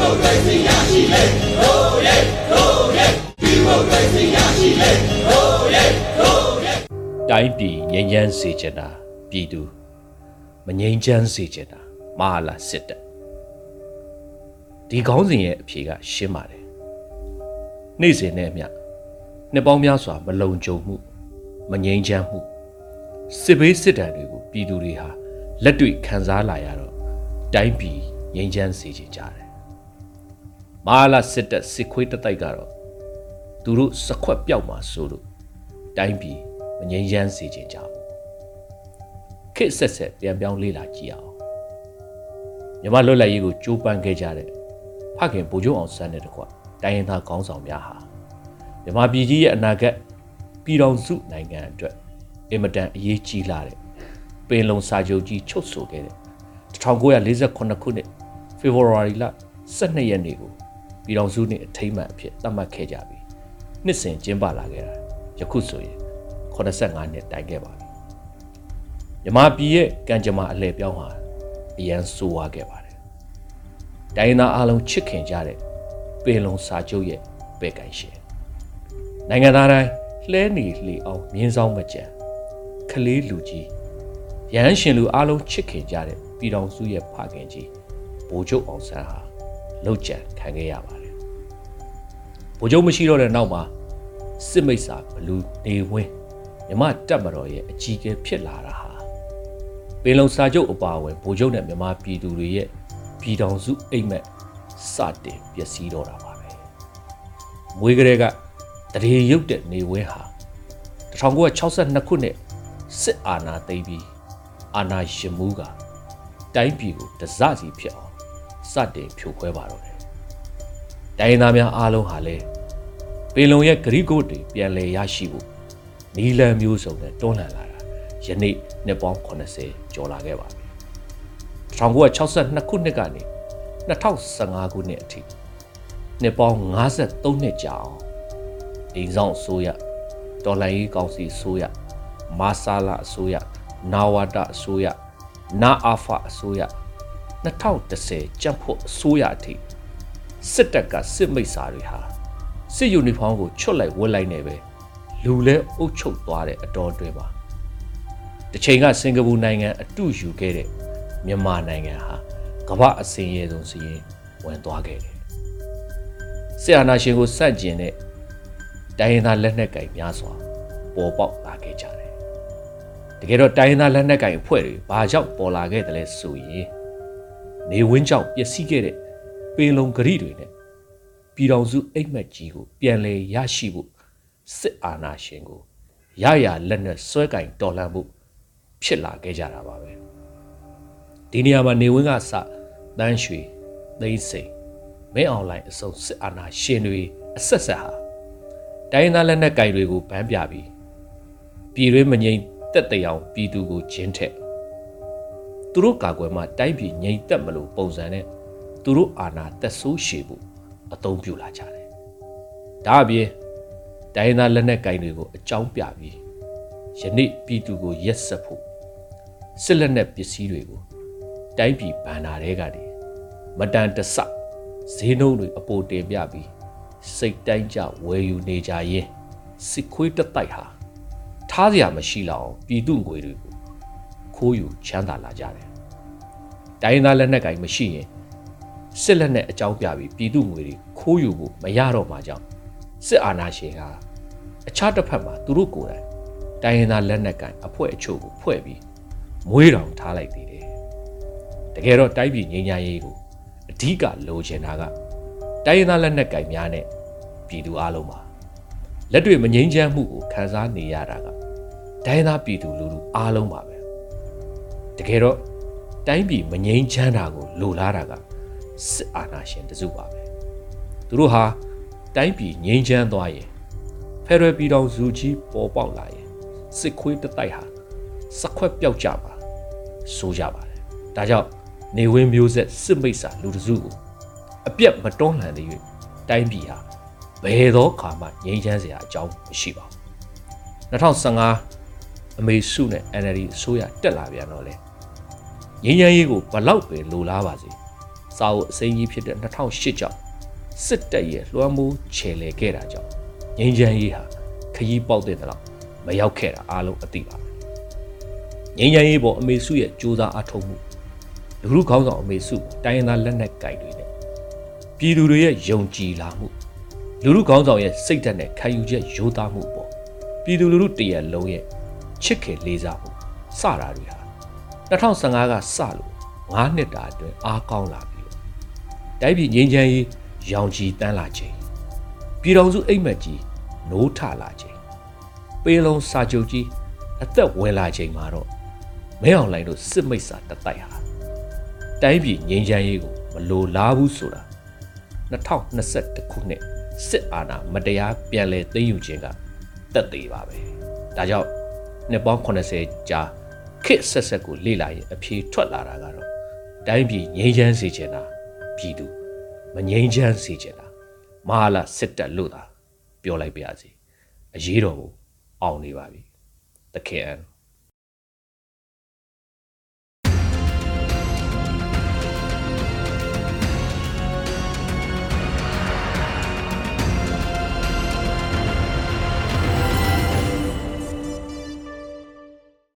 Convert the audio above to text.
မိုကရေစီရရှိလေဟိုးရဲဟိုးရဲဒီမိုကရေစီရရှိလေဟိုးရဲဟိုးရဲတိုင်းပြည်ငြိမ်းချမ်းစေချင်တာပြည်သူမငြိမ်းချမ်းစေချင်တာမဟာလာစစ်တပ်ဒီခေါင်းစဉ်ရဲ့အဖြေကရှင်းပါတယ်နေ့စဉ်နဲ့အမျှနှစ်ပေါင်းများစွာမလုံခြုံမှုမငြိမ်းချမ်းမှုစစ်ဘေးစစ်တမ်းတွေကိုပြည်သူတွေဟာလက်တွေ့ခံစားလာရတော့တိုင်းပြည်ငြိမ်းချမ်းစေချင်ကြတယ် မဟာလာစစ်တပ်စစ်ခွေးတတိုက်ကတော့သူတို့စခွက်ပြောက်မှာဆိုလို့တိုင်းပြည်မငြိမ်းချမ်းစေချင်ကြဘူးခစ်ဆက်ဆက်ပြန်ပြောင်းလေ့လာကြည့်အောင်မြမလွတ်လပ်ရေးကိုကြိုးပမ်းခဲ့ကြတဲ့ဖခင်ဗိုလ်ချုပ်အောင်ဆန်းတဲ့တကွတိုင်းရင်းသားခေါင်းဆောင်များဟာမြမပြည်ကြီးရဲ့အနာဂတ်ပြည်တော်စုနိုင်ငံအတွက်အင်မတန်အရေးကြီးလာတဲ့ပင်လုံစာချုပ်ကြီးချုပ်ဆိုခဲ့တဲ့1948ခုနှစ်ဖေဖော်ဝါရီလ12ရက်နေ့ကို ပြည်တော်စုနှစ်အထိမ်းအမှတ်အဖြစ်သတ်မှတ်ခဲ့ကြပြီးနှစ်စဉ်ကျင်းပလာခဲ့တာယခုဆိုရင်85နှစ်တိုင်ခဲ့ပါပြီမြမပြည်ရဲ့ကံကြမ္မာအလှည့်ပြောင်းဟာအရန်ဆိုးဝါးခဲ့ပါတယ်တိုင်းသားအလုံးချစ်ခင်ကြတဲ့ပင်လုံစာချုပ်ရဲ့ပဲ့ကန်ရှင်နိုင်ငံသားတိုင်းလှဲနေလှေအောင်မြင်းဆောင်မကြံခလေးလူကြီးရဟန်းရှင်လူအလုံးချစ်ခင်ကြတဲ့ပြည်တော်စုရဲ့ဖခင်ကြီးဗိုလ်ချုပ်အောင်ဆန်းဟာ လောက်ကြံခံခဲ့ရပါတယ်ဗိုလ်ချုပ်မရှိတော့တဲ့နောက်မှာစစ်မိတ်စာဘလူးနေဝင်းမြမတက်မတော်ရဲ့အကြီးအကဲဖြစ်လာတာဟာပင်လုံစာချုပ်အပါအဝင်ဗိုလ်ချုပ်နဲ့မြမပြည်သူတွေရဲ့ပြည်တော်စုအိမ်မက်စတင်ပျက်စီးတော့တာပါပဲမွေးကလေးကတရေရုပ်တဲ့နေဝင်းဟာ1962ခုနှစ်စစ်အာဏာသိမ်းပြီးအာဏာရှင်မှုကတိုင်းပြည်ကိုတစစီဖြစ်အောင် စတင်ဖြိုခွဲပါတော့တယ်တိုင်းသားများအားလုံးဟာလည်းပင်လုံရဲ့ဂရိကိုတွေပြန်လည်ရရှိဖို့နီလန်မျိုးစုံနဲ့တွန်းလှန်လာတာယနေ့နှစ်ပေါင်း80ကျော်လာခဲ့ပါပြီ1962ခုနှစ်ကနေ2015ခုနှစ်အထိနှစ်ပေါင်း53နှစ်ကြာအောင်အိမ်ဆောင်အစိုးရတော်လှန်ရေးကောင်စီအစိုးရမာဆာလာအစိုးရနာဝတာအစိုးရနာအာဖာအစိုးရ 2010ကြံ့ဖို့အစိုးရအထိစစ်တပ်ကစစ်မိတ်စာတွေဟာစစ်ယူနီဖောင်းကိုချွတ်လိုက်ဝတ်လိုက်နေပဲလူလဲအုပ်ချုပ်သွားတဲ့အတော်အတွင်းပါတစ်ချိန်ကစင်ကာပူနိုင်ငံအတူယူခဲ့တဲ့မြန်မာနိုင်ငံဟာကမ္ဘာအစင်းရဲဆုံးစီရင်ဝင်သွားခဲ့တယ်စစ်အာဏာရှင်ကိုစန့်ကျင်တဲ့တိုင်းရင်းသားလက်နက်ကင်များစွာပေါ်ပေါက်လာခဲ့ကြတယ်တကယ်တော့တိုင်းရင်းသားလက်နက်ကင်အဖွဲ့တွေဘာကြောင့်ပေါ်လာခဲ့တယ်လဲဆိုရင် နေဝင်းကြောင့်ပျက်စီးခဲ့တဲ့ပင်လုံဂရိတွေနဲ့ပြည်တော်စုအိမ်မက်ကြီးကို ပြန်လည်ရရှိဖို့စစ်အာဏာရှင်ကိုရရလက်နဲ့ဆွဲကင်တော်လှန်ဖို့ဖြစ်လာခဲ့ကြတာပါပဲဒီနေရာမှာနေဝင်းကစတန်းရွှေသိန်းစိန်မင်းအွန်လိုင်းအစုံစစ်အာဏာရှင်တွေအဆက်ဆက်ဟာတိုင်းသားလက်နက်ကင်တွေကိုဗန်းပြပြီးပြည်ရွေးမငိမ့်တက်တရောင်ပြည်သူကိုဂျင်းထက် သူတို့ကာကွယ်မှတိုင်းပြည်ငြိမ်သက်မလို့ပုံစံနဲ့သူတို့အာဏာတက်ဆိုးရှည်ဖို့အသုံးပြုလာကြတယ်။ဒါအပြင်တိုင်းသားလက်နက်ကင်တွေကိုအကြောင်းပြပြီးယနေ့ပြည်သူကိုရက်ဆက်ဖို့စစ်လက်နက်ပစ္စည်းတွေကိုတိုင်းပြည်ဗန္နာတွေကနေမတန်တဆဈေးနှုန်းတွေအပိုတင်ပြပြီးစိတ်တိုင်းကြဝယ်ယူနေကြရင်စစ်ခွေးတတိုက်ဟာထားစရာမရှိလောက်အောင်ပြည်သူငွေတွေကို ခိုးယူချမ်းသာလာကြတယ်။တိုင်းသားလက်နက်ကင်မရှိရင်စစ်လက်နက်အကြောင်းပြပြီးပြည်သူငွေတွေခိုးယူဖို့မရတော့မှကြောင့်စစ်အာဏာရှင်ကအခြားတစ်ဖက်မှာသူတို့ကိုယ်တိုင်တိုင်းရင်းသားလက်နက်ကင်အဖွဲ့အချို့ကိုဖွဲ့ပြီးမွေးတောင်ထားလိုက်သေးတယ်။တကယ်တော့တိုင်းပြည်ငြိမ်းချမ်းရေးကိုအဓိကလိုချင်တာကတိုင်းရင်းသားလက်နက်ကင်များနဲ့ပြည်သူအလုံးပါလက်တွေ့မငြိမ်းချမ်းမှုကိုခံစားနေရတာကတိုင်းသားပြည်သူလူထုအားလုံးပါပဲ တကယ်တော့တိုင်းပြည်မငြိမ်းချမ်းတာကိုလိုလားတာကစစ်အာဏာရှင်တစုပါပဲသူတို့ဟာတိုင်းပြည်ငြိမ်းချမ်းသွားရင်ဖက်ဒရယ်ပြည်တော်စုကြီးပေါ်ပေါက်လာရင်စစ်ခွေးတတိုက်ဟာစခွက်ပြောက်ကြပါဆိုကြပါတယ်ဒါကြောင့်နေဝင်းမျိုးဆက်စစ်မိတ်စာလူတစုကိုအပြက်မတွန်းလှန်သေး၍တိုင်းပြည်ဟာဘယ်သောခါမှငြိမ်းချမ်းစရာအကြောင်းမရှိပါဘူး2015 အမေစုနဲ့ NLD အစိုးရတက်လာပြန်တော့လေငြိမ်းချမ်းရေးကိုဘလောက်ပဲလိုလားပါစေစစာအုပ်အစိမ်းကြီးဖြစ်တဲ့2008ကြောင့်စစ်တပ်ရဲ့လွှမ်းမိုးချေလေခဲ့တာကြောင့်ငြိမ်းချမ်းရေးဟာခရီးပေါက်တဲ့တော့မရောက်ခဲ့တာအားလုံးအသိပါပဲငြိမ်းချမ်းရေးပေါ်အမေစုရဲ့စူးစမ်းအထောက်မှုလူလူခေါင်းဆောင်အမေစုတိုင်းရင်းသားလက်နက်ကိုင်တွေနဲ့ပြည်သူတွေရဲ့ယုံကြည်လာမှုလူလူခေါင်းဆောင်ရဲ့စိတ်ဓာတ်နဲ့ခံယူချက်ရိုးသားမှုပေါ်ပြည်သူလူထုတရက်လုံးရဲ့ ချစ်ခင်လေးစားမှုစတာတွေဟာ2015ကစလို့9နှစ်တာအတွင်းအားကောင်းလာပြီးတော့တိုက်ပြည်ငြိမ်းချမ်းရေးရောင်ကြီးတန်းလာခြင်းပြည်တော်စုအိမ်မက်ကြီးနိုးထလာခြင်းပေးလုံးစာချုပ်ကြီးအသက်ဝင်လာခြင်းမှာတော့မဲအောင်လိုင်းတို့စစ်မိတ်စာတတိုက်ဟာတိုင်းပြည်ငြိမ်းချမ်းရေးကိုမလိုလားဘူးဆိုတာ2021ခုနှစ်စစ်အာဏာမတရားပြန်လည်သိမ်းယူခြင်းကတက်သေးပါပဲဒါကြောင့် နှစ်ပေါင်း80ကြာခေတ်ဆက်ဆက်ကိုလေ့လာရင်အဖြေထွက်လာတာကတော့တိုင်းပြည်ငြိမ်းချမ်းစေချင်တာပြည်သူမငြိမ်းချမ်းစေချင်တာမဟာလာစစ်တပ်လို့သာပြောလိုက်ပါရစေအရေးတော်ကိုအောင်နေပါပြီတခင်